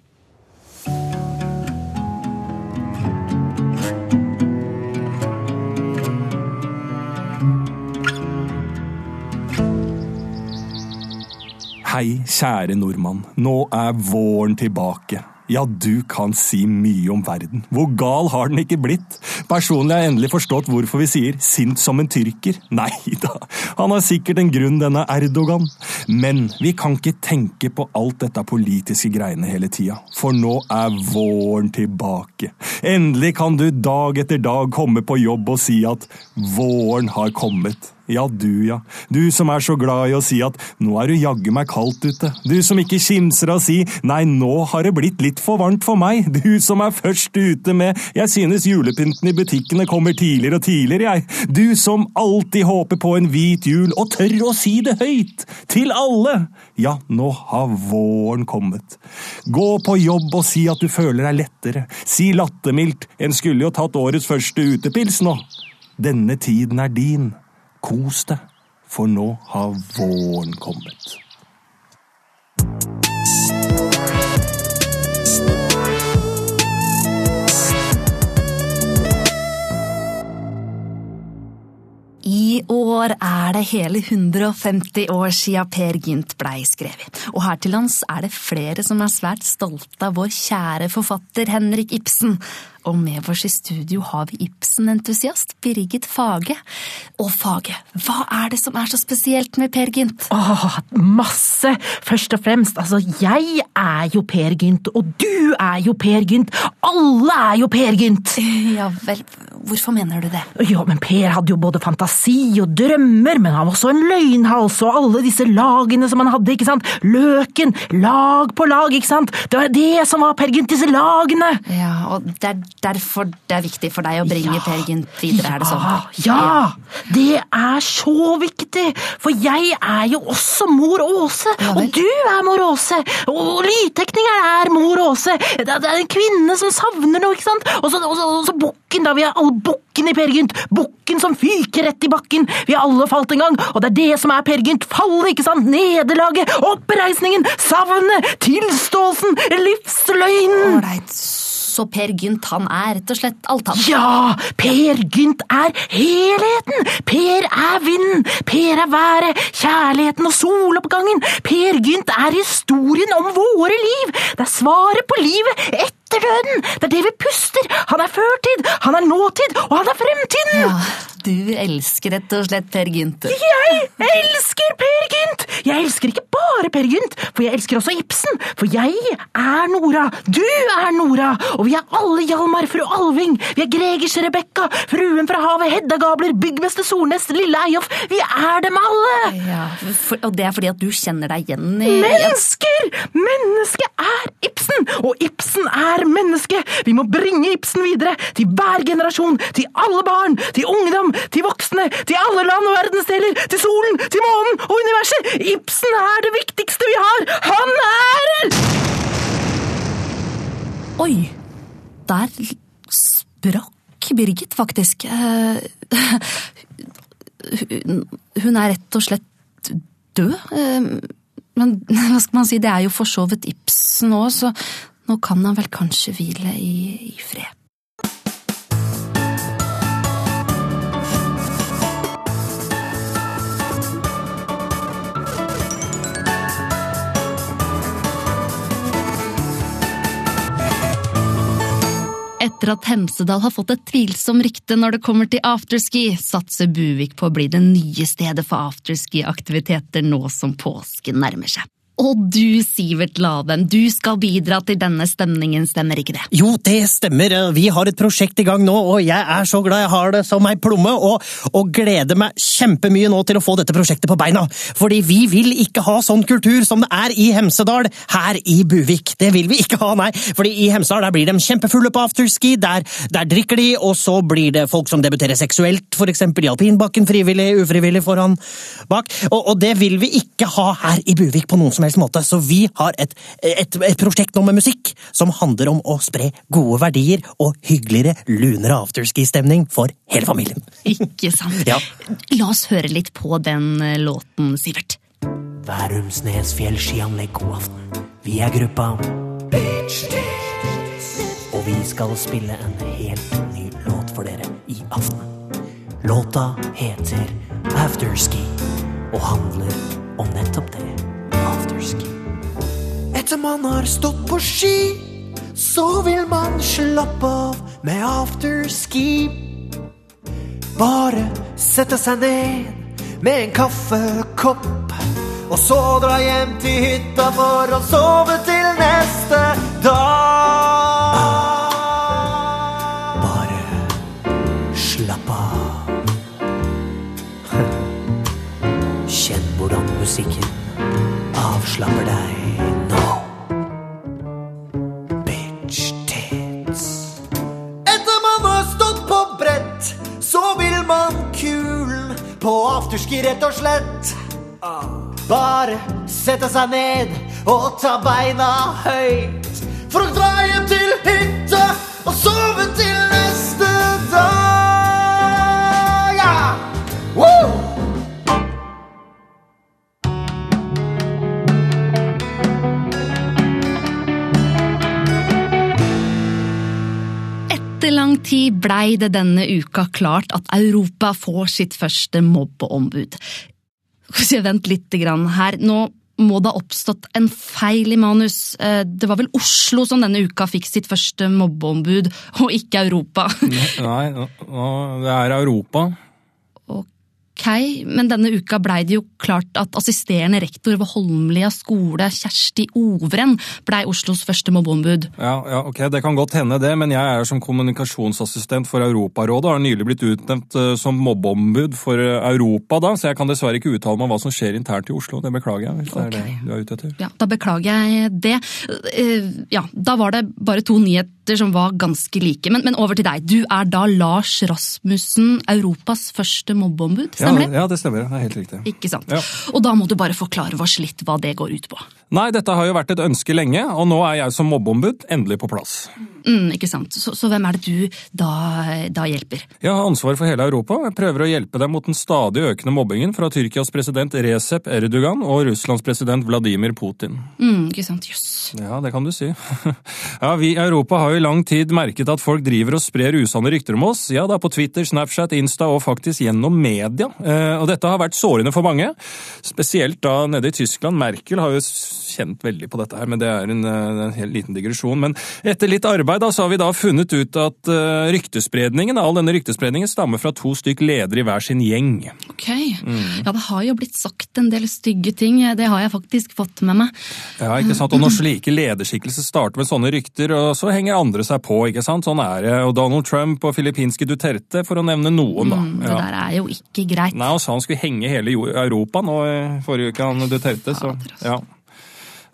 Hei, kjære nordmann. Nå er våren tilbake. Ja, du kan si mye om verden. Hvor gal har den ikke blitt? Personlig har jeg endelig forstått hvorfor vi sier 'sint som en tyrker'. Nei da, han har sikkert en grunn, denne Erdogan. Men vi kan ikke tenke på alt dette politiske greiene hele tida, for nå er våren tilbake. Endelig kan du dag etter dag komme på jobb og si at våren har kommet. Ja, du, ja. Du som er så glad i å si at nå er det jaggu meg kaldt ute. Du som ikke kimser av å si nei, nå har det blitt litt for varmt for meg. Du som er først ute med jeg synes julepynten i butikkene kommer tidligere og tidligere, jeg. Du som alltid håper på en hvit jul og tør å si det høyt. Til alle. Ja, nå har våren kommet. Gå på jobb og si at du føler deg lettere. Si lattermildt en skulle jo tatt årets første utepils nå. Denne tiden er din. Kos deg, for nå har våren kommet. I år er det hele 150 år siden Per Gynt blei skrevet, og her til lands er det flere som er svært stolte av vår kjære forfatter Henrik Ibsen. Og med oss i studio har vi Ibsen-entusiast Birgit Fage. Og Fage, hva er det som er så spesielt med Per Gynt? Åh, masse! Først og fremst, altså, jeg er jo Per Gynt, og du er jo Per Gynt! Alle er jo Per Gynt! Ja vel, hvorfor mener du det? Ja, men Per hadde jo både fantasi og drømmer, men han var også en løgnhals, og alle disse lagene som han hadde, ikke sant? Løken, lag på lag, ikke sant? Det var det som var Per Gynt, disse lagene! Ja, og det er derfor det er viktig for deg å bringe Per Gynt videre, er det sånn? Ja, det er så viktig! For jeg er jo også mor Åse, og du er mor Åse! Og lydteknikeren er mor Åse! Det er er en kvinne som savner noe, ikke sant? Og så, og så, og så bukken, da. Vi har alle bukken i Per Gynt! Bukken som fyker rett i bakken! Vi har alle falt en gang, og det er det som er Per Gynt! Fallet, ikke sant? Nederlaget, oppreisningen, savnet, tilståelsen, livsløgnen! Ålreit, så Per Gynt han er rett og slett alt, han? Ja! Per Gynt er helheten! Per er vinden! Per er været, kjærligheten og soloppgangen! Per Gynt er historien om våre liv! Det er svaret på livet etter døden! Det er det vi puster! Han er førtid, han er nåtid, og han er fremtiden! Ja, du elsker rett og slett Per Gynt. Jeg elsker Per Gynt! Jeg elsker ikke bare Per Gynt, for jeg elsker også Ibsen. For jeg er Nora, du er Nora, og vi er alle Hjalmar, fru Alving. Vi er Gregers Rebekka, fruen fra havet, Hedda Gabler, byggmester Solnes, lille Eyolf. Vi er dem alle! Ja, for, og det er fordi at du kjenner deg igjen i Mennesker! Mennesket er Ibsen, og Ibsen er menneske. Vi må bringe Ibsen videre til hver generasjon, til alle barn, til ungdom, til voksne, til alle land og verdensdeler, til solen, til månen og universet. Ibsen er det viktigste vi har. Han er Oi! Der sprakk Birgit, faktisk. Eh, hun- er rett og slett død. Eh, Men hva skal man si, det er jo for så vidt Ibsen òg, så nå kan han vel kanskje hvile i, i fred. Etter at Hemsedal har fått et tvilsomt rykte når det kommer til afterski, satser Buvik på å bli det nye stedet for afterski-aktiviteter nå som påsken nærmer seg. Og du, Sivert Laven, du skal bidra til denne stemningen, stemmer ikke det? Jo, det stemmer. Vi har et prosjekt i gang nå, og jeg er så glad jeg har det som ei plomme, og, og gleder meg kjempemye nå til å få dette prosjektet på beina. Fordi vi vil ikke ha sånn kultur som det er i Hemsedal her i Buvik. Det vil vi ikke ha, nei. Fordi i Hemsedal der blir de kjempefulle på afterski, der, der drikker de, og så blir det folk som debuterer seksuelt, for eksempel i alpinbakken, frivillig, ufrivillig foran, bak. Og, og det vil vi ikke ha her i Buvik på noen som helst måte, så vi har et, et, et prosjekt nå med musikk som handler om å spre gode verdier og hyggeligere, lunere afterski-stemning for hele familien. Ikke sant? Ja. La oss høre litt på den eh, låten, Sivert. Værumsnes fjellskianlegg, god aften. Vi er gruppa Og vi skal spille en helt ny låt for dere i aften. Låta heter Afterski og handler om nettopp det. Etter man har stått på ski, så vil man slappe av med afterski. Bare sette seg ned med en kaffekopp. Og så dra hjem til hytta for å sove til neste dag. Bare slapp av. Kjenn hvordan musikken avslapper deg nå. Så vil man kulen på afterski, rett og slett. Bare sette seg ned og ta beina høyt. For å dra hjem til hytta og sove til Etter lang tid blei det denne uka klart at Europa får sitt første mobbeombud. Vent litt her. Nå må det ha oppstått en feil i manus. Eh, Det var vel Oslo som denne uka fikk sitt første mobbeombud, og ikke Europa. Nei, det er Europa. Ok, men denne uka blei det jo klart at assisterende rektor ved Holmlia skole, Kjersti Ovren, blei Oslos første mobbeombud. Ja, ja, ok, Det kan godt hende, det, men jeg er som kommunikasjonsassistent for Europarådet og har nylig blitt utnevnt eh, som mobbeombud for eh, Europa, da, så jeg kan dessverre ikke uttale meg om hva som skjer internt i Oslo. Det beklager jeg, hvis det er det du er ute etter. Ja, Da beklager jeg det. Eh, Ja, Da var det bare to nyheter som var ganske like. Men, men over til deg. Du er da Lars Rasmussen, Europas første mobbeombud, stemmer det? ja, det stemmer. Det er helt riktig. Ikke sant? Ja. Og da må du bare forklare oss litt hva det går ut på. Nei, dette har jo vært et ønske lenge, og nå er jeg som mobbeombud endelig på plass. Mm, ikke sant? Så, så hvem er det du da, da hjelper? Jeg har ansvar for hele Europa, jeg prøver å hjelpe dem mot den stadig økende mobbingen fra Tyrkias president Recep Erdogan og Russlands president Vladimir Putin. Mm, ikke sant, jøss. Ja, det kan du si. Ja, Vi i Europa har jo i lang tid merket at folk driver og sprer usanne rykter om oss. Ja, da på Twitter, Snapchat, Insta og faktisk gjennom media. Eh, Og dette har vært sårende for mange. Spesielt da nede i Tyskland. Merkel har jo kjent veldig på dette her, men det er en, eh, en liten digresjon. Men etter litt arbeid arbeid da, så har vi da funnet ut at uh, ryktespredningen, all denne ryktespredningen stammer fra to stykk ledere i hver sin gjeng. Ok, ja det har jo blitt sagt en del stygge ting, det har jeg faktisk fått med meg. Ja, ikke sant? Og Når slike lederskikkelser starter med sånne rykter, og så henger andre seg på. ikke sant? Sånn er det. Og Donald Trump og filippinske Duterte, for å nevne noen, da. Mm, det der er jo ikke greit. Nei, og sa han skulle henge hele Europa nå i forrige uke, han Duterte, så ja.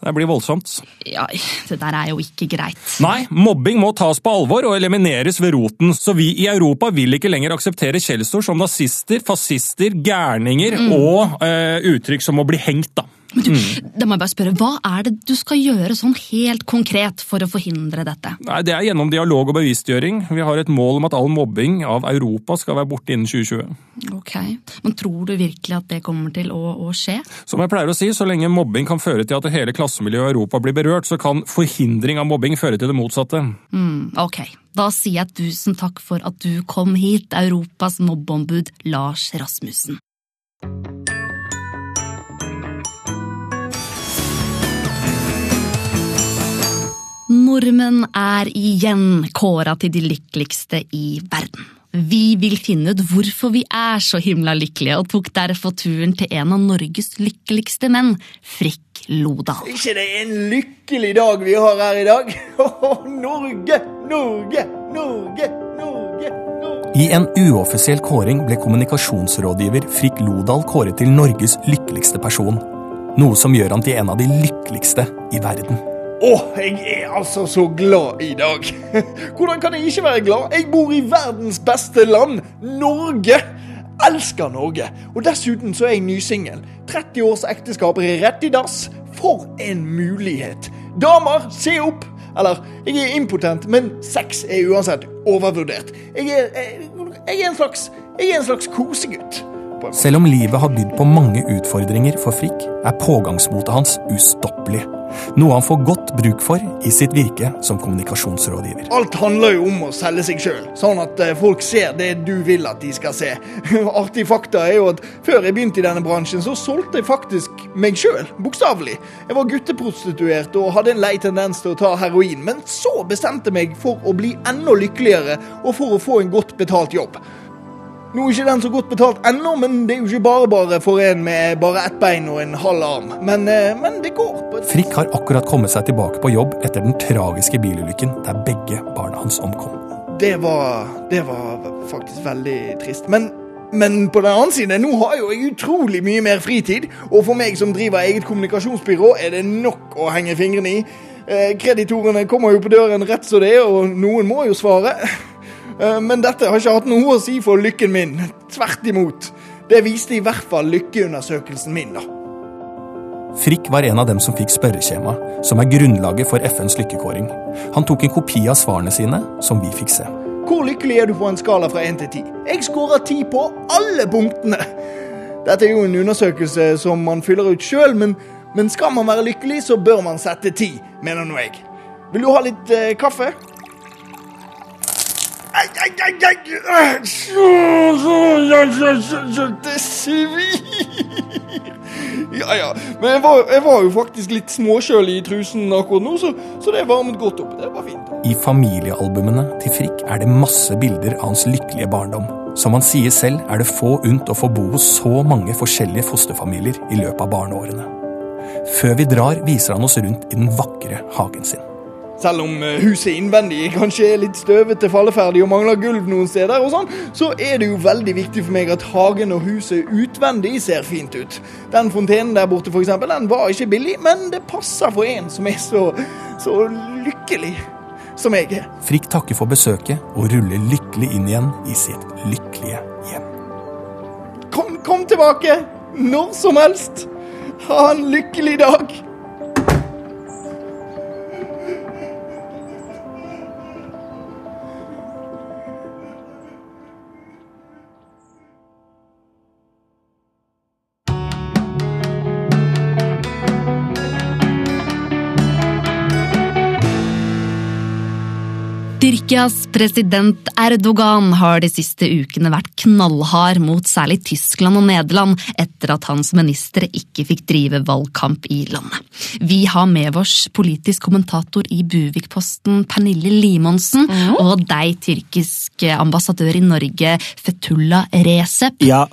Det blir voldsomt. Ja, det der er jo ikke greit. Nei, mobbing må tas på alvor og elimineres ved roten, så vi i Europa vil ikke lenger akseptere skjellsord som nazister, fascister, gærninger og eh, uttrykk som å bli hengt, da. Men du, da må jeg bare spørre, Hva er det du skal gjøre sånn helt konkret for å forhindre dette? Nei, Det er gjennom dialog og bevisstgjøring. Vi har et mål om at all mobbing av Europa skal være borte innen 2020. Ok, Men tror du virkelig at det kommer til å, å skje? Som jeg pleier å si, så lenge mobbing kan føre til at hele klassemiljøet i Europa blir berørt, så kan forhindring av mobbing føre til det motsatte. Mm, ok, da sier jeg tusen takk for at du kom hit, Europas mobbeombud Lars Rasmussen. Nordmenn er igjen kåra til de lykkeligste i verden. Vi vil finne ut hvorfor vi er så himla lykkelige, og tok derfor turen til en av Norges lykkeligste menn, Frikk Lodal. ikke det er en lykkelig dag vi har her i dag? Norge, Norge, Norge, Norge, Norge. I en uoffisiell kåring ble kommunikasjonsrådgiver Frikk Lodal kåret til Norges lykkeligste person. Noe som gjør han til en av de lykkeligste i verden. Å, jeg er altså så glad i dag. Hvordan kan jeg ikke være glad? Jeg bor i verdens beste land, Norge. Elsker Norge. Og dessuten så er jeg nysingel. 30 års ekteskap er rett i dass. For en mulighet. Damer, se opp! Eller, jeg er impotent, men sex er uansett overvurdert. Jeg er, jeg, jeg er en slags Jeg er en slags kosegutt. Selv om livet har bydd på mange utfordringer for Frikk, er pågangsmotet hans ustoppelig. Noe han får godt bruk for i sitt virke som kommunikasjonsrådgiver. Alt handler jo om å selge seg sjøl, sånn at eh, folk ser det du vil at de skal se. Artig fakta er jo at før jeg begynte i denne bransjen, så solgte jeg faktisk meg sjøl, bokstavelig. Jeg var gutteprostituert og hadde en lei tendens til å ta heroin, men så bestemte jeg meg for å bli enda lykkeligere og for å få en godt betalt jobb. Nå er ikke den så godt betalt ennå, men det er jo ikke bare bare for en med bare ett bein og en halv arm. Men, eh, men det går. på Frikk har akkurat kommet seg tilbake på jobb etter den tragiske bilulykken der begge barna hans omkom. Det var, det var faktisk veldig trist. Men, men på den annen side, nå har jo jeg utrolig mye mer fritid. Og for meg som driver eget kommunikasjonsbyrå, er det nok å henge fingrene i. Eh, kreditorene kommer jo på døren rett som det er, og noen må jo svare. Eh, men dette har ikke hatt noe å si for lykken min. Tvert imot. Det viste i hvert fall lykkeundersøkelsen min, da. Frikk var en av dem som fikk spørreskjema, som er grunnlaget for FNs lykkekåring. Han tok en kopi av svarene sine, som vi fikk se. Hvor lykkelig er du på en skala fra 1 til 10? Jeg skårer 10 på alle punktene. Dette er jo en undersøkelse som man fyller ut sjøl, men, men skal man være lykkelig, så bør man sette 10, mener nå jeg. Vil du ha litt eh, kaffe? Det svir. Ja, ja. Men jeg var, jeg var jo faktisk litt småkjølig i trusen akkurat nå, så, så det varmet godt opp. Det var fint. I familiealbumene til Frikk er det masse bilder av hans lykkelige barndom. Som han sier selv, er det få unt å få bo hos så mange forskjellige fosterfamilier i løpet av barneårene. Før vi drar, viser han oss rundt i den vakre hagen sin. Selv om eh, huset innvendig kanskje er litt støvete, falleferdig og mangler gulv noen steder, og sånn, så er det jo veldig viktig for meg at hagen og huset utvendig ser fint ut. Den fontenen der borte, for eksempel, den var ikke billig, men det passer for en som er så, så lykkelig som jeg er. Frikk takker for besøket og ruller lykkelig inn igjen i sitt lykkelige hjem. Kom, kom tilbake når som helst. Ha en lykkelig dag. Tyrkias president Erdogan har de siste ukene vært knallhard mot særlig Tyskland og Nederland etter at hans ministre ikke fikk drive valgkamp i landet. Vi har med oss politisk kommentator i Buvik-posten Pernille Limonsen og deg, tyrkisk ambassadør i Norge Fetullah Recep. Ja,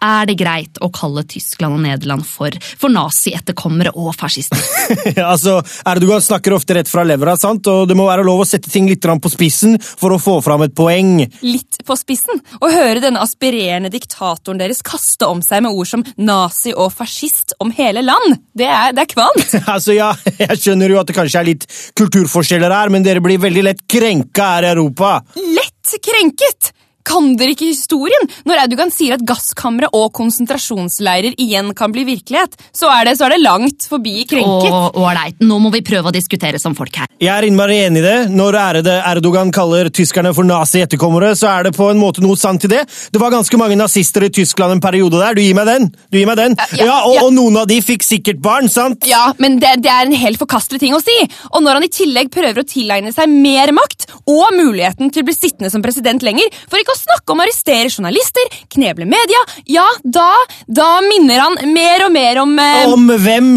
Er det greit å kalle Tyskland og Nederland for, for nazietterkommere og fascister? altså, Erdogan snakker ofte rett fra levra, sant? og det må være lov å sette ting litt på spissen for å få fram et poeng. Litt på spissen. Å høre denne aspirerende diktatoren deres kaste om seg med ord som nazi og fascist om hele land, det er, det er kvant. altså, ja, Jeg skjønner jo at det kanskje er litt kulturforskjeller her, men dere blir veldig lett krenka her i Europa. Lett krenket! Kan dere ikke historien? Når Erdogan sier at gasskamre og konsentrasjonsleirer igjen kan bli virkelighet, så er det, så er det langt forbi krenket. Og ålreit, nå må vi prøve å diskutere som folk her. Jeg er innmari enig i det. Når ærede Erdogan kaller tyskerne for nazi-etterkommere, så er det på en måte noe sant i det. Det var ganske mange nazister i Tyskland en periode der. Du gir meg den? Du gir meg den? Ja, ja, og, ja. og noen av de fikk sikkert barn, sant? Ja, men det, det er en helt forkastelig ting å si. Og når han i tillegg prøver å tilegne seg mer makt og muligheten til å bli sittende som president lenger, for ikke å snakke om å arrestere journalister, kneble media, ja, da, da minner han mer og mer om eh, Om hvem?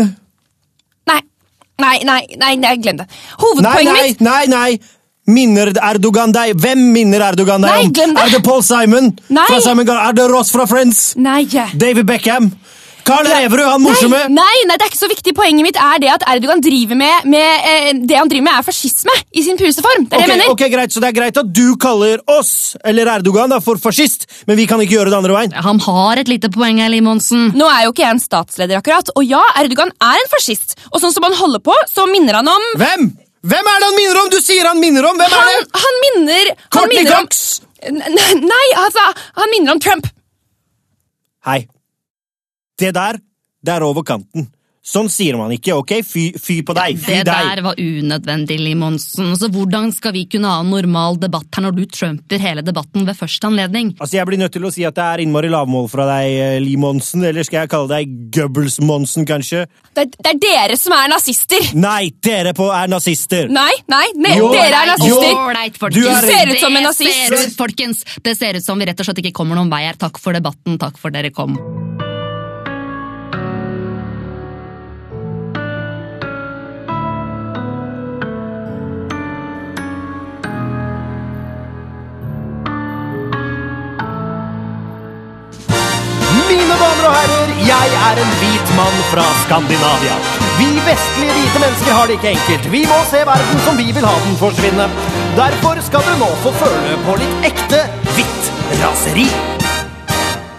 Nei, nei, nei, nei, nei glem det. Nei, Hovedpoenget nei, mitt nei, nei! Minner Erdogan deg? Hvem minner Erdogan deg Nei, om? glem det. Er det Paul Simon? Nei. Fra Simon Gar er det Ross fra Friends? Nei. David Beckham? Carl Reverud, han morsomme? Nei, nei, nei, det er ikke så viktig. Poenget mitt er det at Erdogan driver med, med eh, Det han driver med, er fascisme i sin pureste form. Det er det Ok, jeg mener. ok, greit, Så det er greit at du kaller oss, eller Erdogan, da, for fascist, men vi kan ikke gjøre det andre veien? Han har et lite poeng her, Limonsen. Nå er jo ikke jeg en statsleder, akkurat. Og ja, Erdogan er en fascist. Og sånn som han holder på, så minner han om Hvem? Hvem er det han minner om? Du sier han minner om! Hvem er Han, det? han minner han Courtney om, Cox! Nei, altså, han minner om Trump. Hei. Det der, det er over kanten. Sånn sier man ikke, ok? Fy, fy på deg. Fy Det deg. der var unødvendig, Limonsen. Altså, hvordan skal vi kunne ha en normal debatt her når du trumper hele debatten ved første anledning? Altså, Jeg blir nødt til å si at det er innmari lavmål fra deg, eh, Limonsen. Eller skal jeg kalle deg Goebbels-Monsen, kanskje? Det, er- det er dere som er nazister. Nei, dere på er nazister! Nei, nei, nei Jo, dere er nazister. jo. Ålreit, folkens. Du er- ser ut som en Det nazist. ser ut, folkens. Det ser ut som vi rett og slett ikke kommer noen vei her. Takk for debatten. Takk for dere kom. Er en hvit mann fra Skandinavia. Vi vestlige hvite mennesker har det ikke enkelt. Vi må se verden som vi vil ha den forsvinne. Derfor skal du nå få føle på litt ekte hvitt raseri.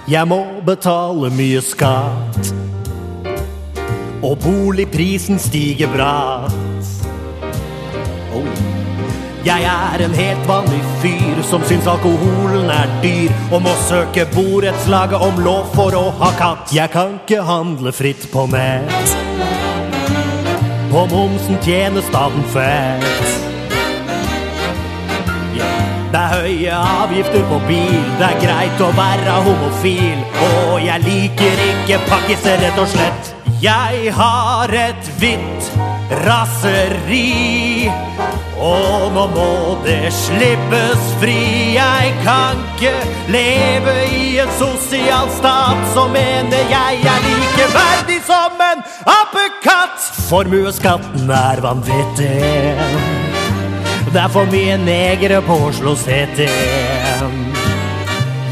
Jeg må betale mye skatt. Og boligprisen stiger bratt. Oh. Jeg er en helt vanlig fyr som syns alkoholen er dyr, og må søke borettslaget om lov for å ha katt. Jeg kan ikke handle fritt på nett. På momsen tjener staten fett. Det er høye avgifter på bil, det er greit å være homofil. Og jeg liker ikke pakkiser, rett og slett. Jeg har et hvitt raseri. Og nå må det slippes fri. Jeg kan ikke leve i en sosial stat. Så mener jeg er like verdig som en apekatt. Formuesskatten er vanvittig. Det er for mye negere på Oslo City.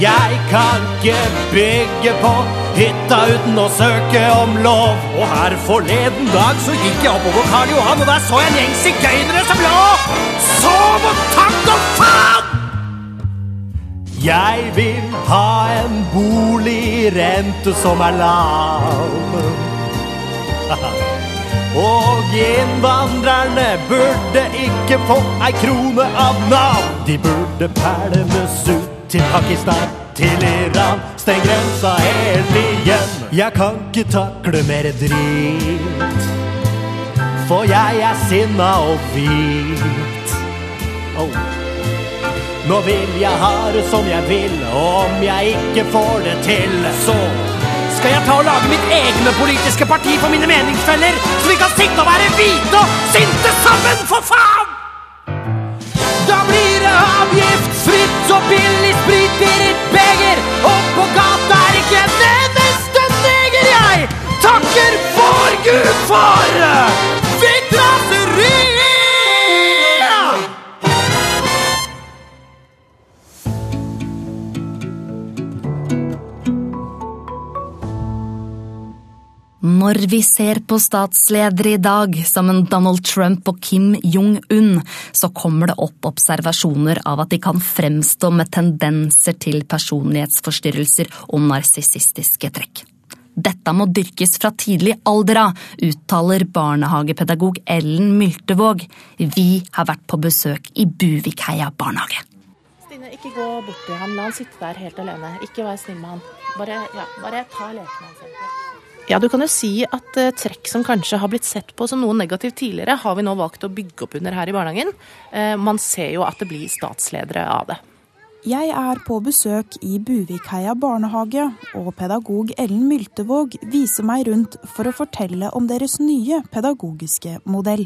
Jeg kan ikke bygge på hytta uten å søke om lov. Og her forleden dag så gikk jeg oppover Karl Johan, og der så jeg en gjeng sigøynere som lå Sov og takk og faen! Jeg vil ha en boligrente som er lav. Og innvandrerne burde ikke få ei krone av Nav. De burde pælmes ut til Pakistan, til Iran. Steng grensa helt igjen. Jeg kan ikke takle mer drit. For jeg er sinna og hvit. Oh. Nå vil jeg ha det som jeg vil, og om jeg ikke får det til, så skal jeg ta og lage mitt egne politiske parti for mine meningsfeller, så vi kan sitte og være hvite og sinte sammen, for faen! Når vi ser på statsledere i dag som en Donald Trump og Kim Jong-un, så kommer det opp observasjoner av at de kan fremstå med tendenser til personlighetsforstyrrelser og narsissistiske trekk. Dette må dyrkes fra tidlig alder av, uttaler barnehagepedagog Ellen Myltevåg. Vi har vært på besøk i Buvikheia barnehage. Stine, ikke gå bort til ham. La han sitte der helt alene. Ikke vær snill med han. Bare, ja, bare ta leken hans. Ja, du kan jo si at eh, trekk som kanskje har blitt sett på som noe negativt tidligere, har vi nå valgt å bygge opp under her i barnehagen. Eh, man ser jo at det blir statsledere av det. Jeg er på besøk i Buvikheia barnehage, og pedagog Ellen Myltevåg viser meg rundt for å fortelle om deres nye pedagogiske modell.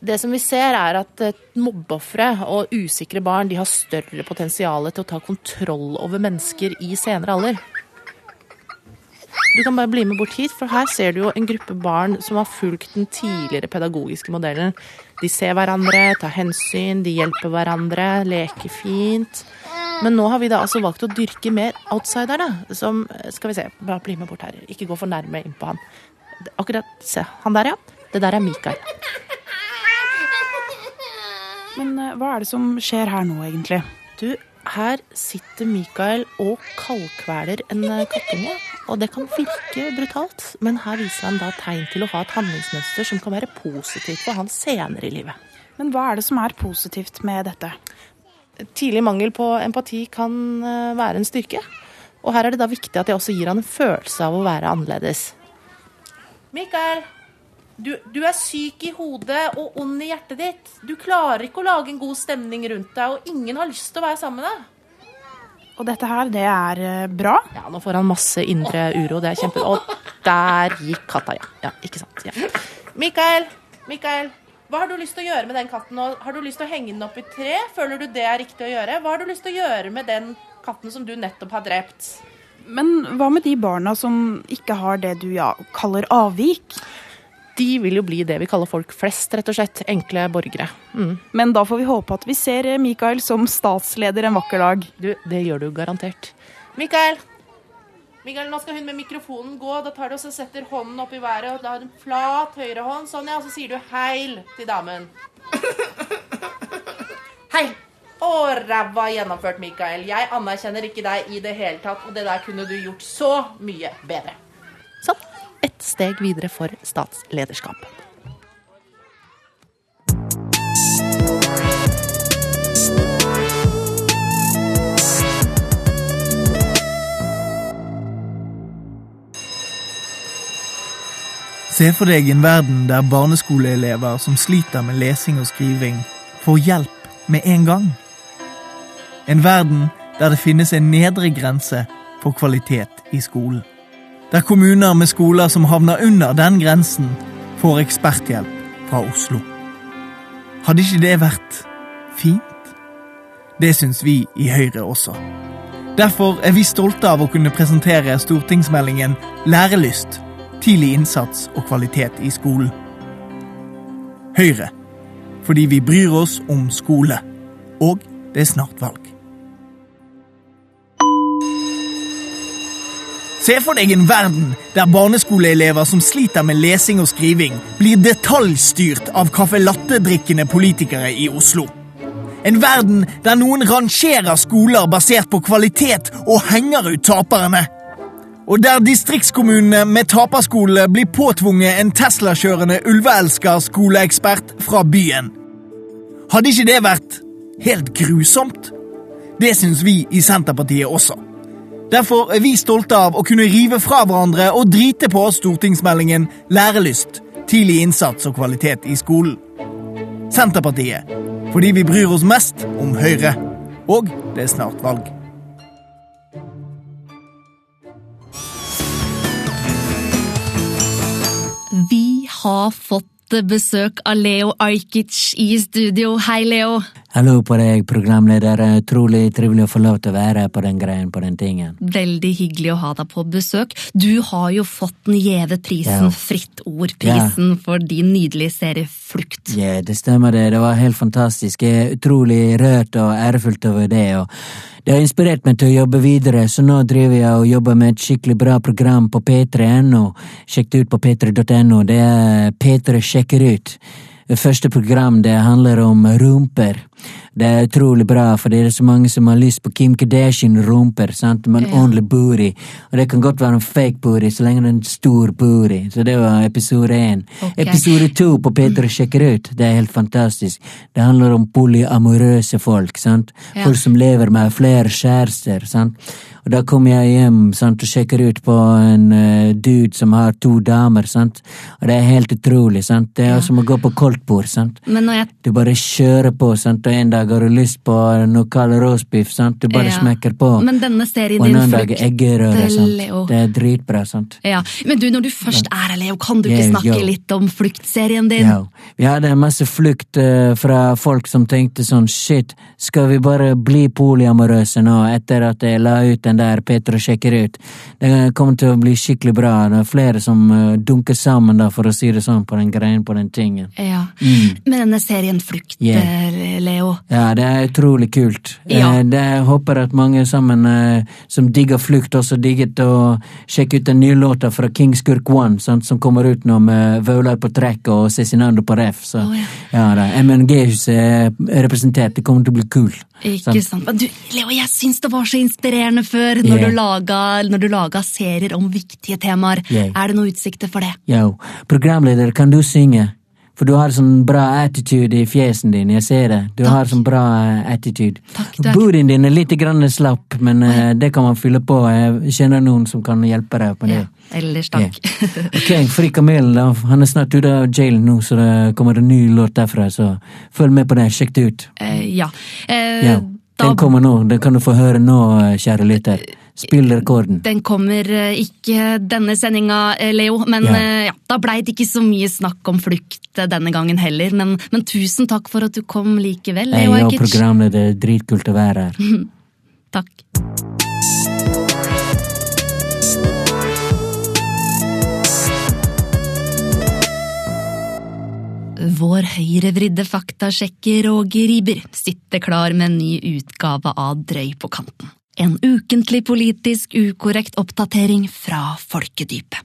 Det som vi ser er at eh, mobbeofre og usikre barn de har større potensial til å ta kontroll over mennesker i senere alder. Du kan bare bli med bort hit, for her ser du jo en gruppe barn som har fulgt den tidligere pedagogiske modellen. De ser hverandre, tar hensyn, de hjelper hverandre, leker fint. Men nå har vi da altså valgt å dyrke mer outsiderne, som Skal vi se, bare bli med bort her. Ikke gå for nærme inn på han. Akkurat, se. Han der, ja. Det der er Mikael. Men eh, hva er det som skjer her nå, egentlig? Du, her sitter Mikael og kaldkveler en eh, kattunge. Og det kan virke brutalt, men her viser han da tegn til å ha et handlingsmønster som kan være positivt for han senere i livet. Men hva er det som er positivt med dette? Tidlig mangel på empati kan eh, være en styrke. Og her er det da viktig at jeg også gir han en følelse av å være annerledes. Mikael, du, du er syk i hodet og ond i hjertet ditt. Du klarer ikke å lage en god stemning rundt deg, og ingen har lyst til å være sammen med deg. Og dette her, det er eh, bra? Ja, nå får han masse indre uro. Det er kjempe... Og der gikk katta, ja. ja ikke sant. Ja. Mikael, Mikael, hva har du lyst til å gjøre med den katten nå? Har du lyst til å henge den opp i tre? Føler du det er riktig å gjøre? Hva har du lyst til å gjøre med den katten som du nettopp har drept? Men hva med de barna som ikke har det du ja, kaller avvik? De vil jo bli det vi kaller folk flest, rett og slett. Enkle borgere. Mm. Men da får vi håpe at vi ser eh, Mikael som statsleder en vakker dag. Du, det gjør du garantert. Mikael! Mikael, nå skal hun med mikrofonen gå. Da tar du og setter hånden opp i været, og da har du en flat høyrehånd, sånn ja, og så sier du heil til damen. Hei! Å, ræva gjennomført, Mikael. Jeg anerkjenner ikke deg i det hele tatt, og det der kunne du gjort så mye bedre. Sånn. Ett steg videre for statslederskap. Se for deg en verden der barneskoleelever som sliter med lesing og skriving, får hjelp med en gang. En verden der det finnes en nedre grense for kvalitet i skolen. Der kommuner med skoler som havner under den grensen, får eksperthjelp fra Oslo. Hadde ikke det vært fint? Det syns vi i Høyre også. Derfor er vi stolte av å kunne presentere stortingsmeldingen Lærelyst tidlig innsats og kvalitet i skolen. Høyre, fordi vi bryr oss om skole. Og det er snart valg. Se for deg en verden der barneskoleelever som sliter med lesing og skriving, blir detaljstyrt av caffè latte-drikkende politikere i Oslo. En verden der noen rangerer skoler basert på kvalitet og henger ut taperne. Og der distriktskommunene med taperskole blir påtvunget en Tesla-kjørende ulveelsker skoleekspert fra byen. Hadde ikke det vært helt grusomt? Det syns vi i Senterpartiet også. Derfor er vi stolte av å kunne rive fra hverandre og drite på stortingsmeldingen Lærelyst, tidlig innsats og kvalitet i skolen. Senterpartiet, fordi vi bryr oss mest om Høyre. Og det er snart valg. Vi har fått besøk av Leo Ajkic i studio. Hei, Leo. Hallo på deg, programleder. Utrolig trivelig å få lov til å være på den greien, på den tingen. Veldig hyggelig å ha deg på besøk. Du har jo fått den gjeve prisen, Ja. Fritt Ord-prisen, for din nydelige serie Flukt. Ja, det stemmer det. Det var helt fantastisk. Jeg er utrolig rørt og ærefullt over det. og det har inspirert meg til å jobbe videre, så nå driver jeg og jobber med et skikkelig bra program på p3.no. Sjekk det ut på p3.no. Det er P3 sjekker ut. Det første program det handler om rumper. Det er utrolig bra, for det er så mange som har lyst på Kim Kardashian-rumper. sant? Men Ja. ordentlig booty. Og det kan godt være en fake booty, så lenge det er en stor booty. Så det var episode én. Okay. Episode to på Peter sjekker ut, det er helt fantastisk. Det handler om polyamorøse folk, sant? Ja. Folk som lever med flere kjærester, sant? Og da kommer jeg hjem sant, og sjekker ut på en uh, dude som har to damer, sant? Og det er helt utrolig, sant? Det er som å gå på koldtbord, sant? Men når jeg Du bare kjører på, sant? Og en dag har du lyst på noe kald roastbiff, sant? Du bare Ja. smekker på. Men denne serien og en din, annen dag eggerøre, sant? Leo. Det er dritbra, sant? Ja, Men du, når du først er her, Leo, kan du ikke snakke yo. litt om Flukt-serien din? Ja, vi hadde masse flukt uh, fra folk som tenkte sånn shit, skal vi bare bli polyamorøse nå etter at jeg la ut den der Petra sjekker ut? Det kommer til å bli skikkelig bra. Det er flere som uh, dunker sammen, da, for å si det sånn, på den greien, på den tingen. Ja. Mm. Med denne serien Flukt, Yeah. eh, Leo. Ja, det er utrolig kult. Ja. Eh, Det jeg håper at mange sammen eh, som digger Flukt, også digget å sjekke ut den nye låta fra King Skurk One, sant, som kommer ut nå med Vaular på trekk og Cezinando på ref. Så oh, ja. ja da, MNG-huset er representert. Det kommer til å bli kul. Ikke sant? Men du, Leo, jeg syns det var så inspirerende før, når, Yeah. du laga, når du laga serier om viktige temaer. Yeah. Er det noen utsikter for det? Yo, programleder, kan du synge? For du har sånn bra attitude i fjesen din, jeg ser det. Du har sånn bra eh, attitude. Takk, Bootyen din er litt grann slapp, men uh, det kan man fylle på. Jeg kjenner noen som kan hjelpe deg på det. Ja, Ellers takk. Ok, Fri Kamelen, da. Han er snart ute av jailen nå, så det kommer en ny låt derfra, så følg med på det. Sjekk det ut. Uh, ja. Uh, Ja, Den kommer nå. Den kan du få høre nå, kjære lytter. Spill rekorden. den kommer eh, ikke denne sendinga, eh, Leo, men Ja. eh, ja, da blei det ikke så mye snakk om flukt denne gangen heller. Men, men tusen takk for at du kom likevel, Leo Jeg Leo og Ajkic. programleder, dritkult å være her. Takk. Vår høyrevridde faktasjekker Roger Riiber sitter klar med en ny utgave av Drøy på kanten. En ukentlig politisk ukorrekt oppdatering fra folkedypet.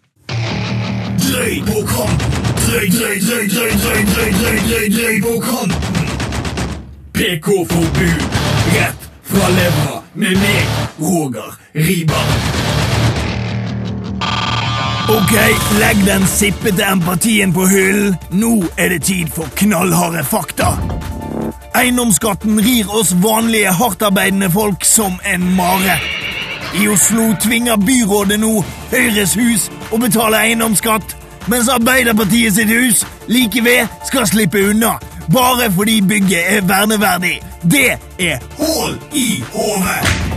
Drøy på kanten. Drøy, drøy, drøy, drøy, drøy, drøy, drøy, drøy, drøy på kanten. PK-forbud. Rett fra levra med meg, Roger Riiber. Ok, legg den sippete empatien på hyllen. Nå er det tid for knallharde fakta. Eiendomsskatten rir oss vanlige hardtarbeidende folk som en mare. I Oslo tvinger byrådet nå Høyres hus å betale eiendomsskatt, mens Arbeiderpartiet sitt hus like ved skal slippe unna. Bare fordi bygget er verneverdig. Det er Hål i hodet.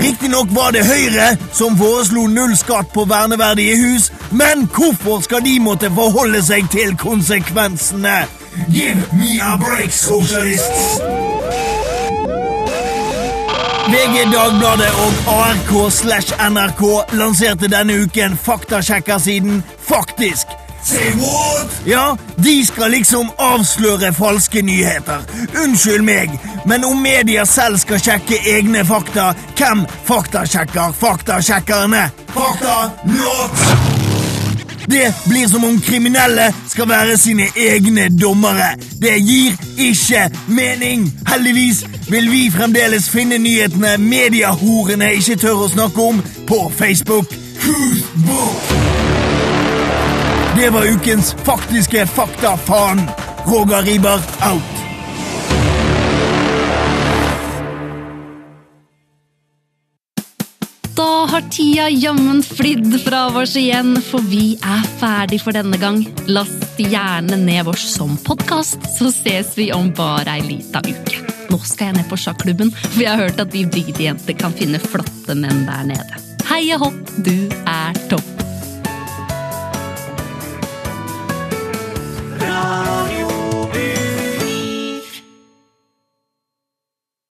Riktignok var det Høyre som foreslo null skatt på verneverdige hus, men hvorfor skal de måtte forholde seg til konsekvensene? Give me a break, socialists. VG, Dagbladet og ARK slash NRK lanserte denne uken faktasjekkersiden Faktisk. Say what? Ja, de skal liksom avsløre falske nyheter. Unnskyld meg, men om media selv skal sjekke egne fakta, hvem faktasjekker faktasjekkerne? Fakta not. Det blir som om kriminelle skal være sine egne dommere. Det gir ikke mening. Heldigvis vil vi fremdeles finne nyhetene mediehorene ikke tør å snakke om, på Facebook. Det var ukens faktiske fakta, faen. Roger Riiber out. da har tida jammen flidd fra oss igjen, for vi er ferdig for denne gang. Last gjerne ned vår som podkast, så ses vi om bare ei lita uke. Nå skal jeg ned på sjakklubben, for jeg har hørt at vi bygdejenter kan finne flotte menn der nede. Heia hopp, du er topp! Bra!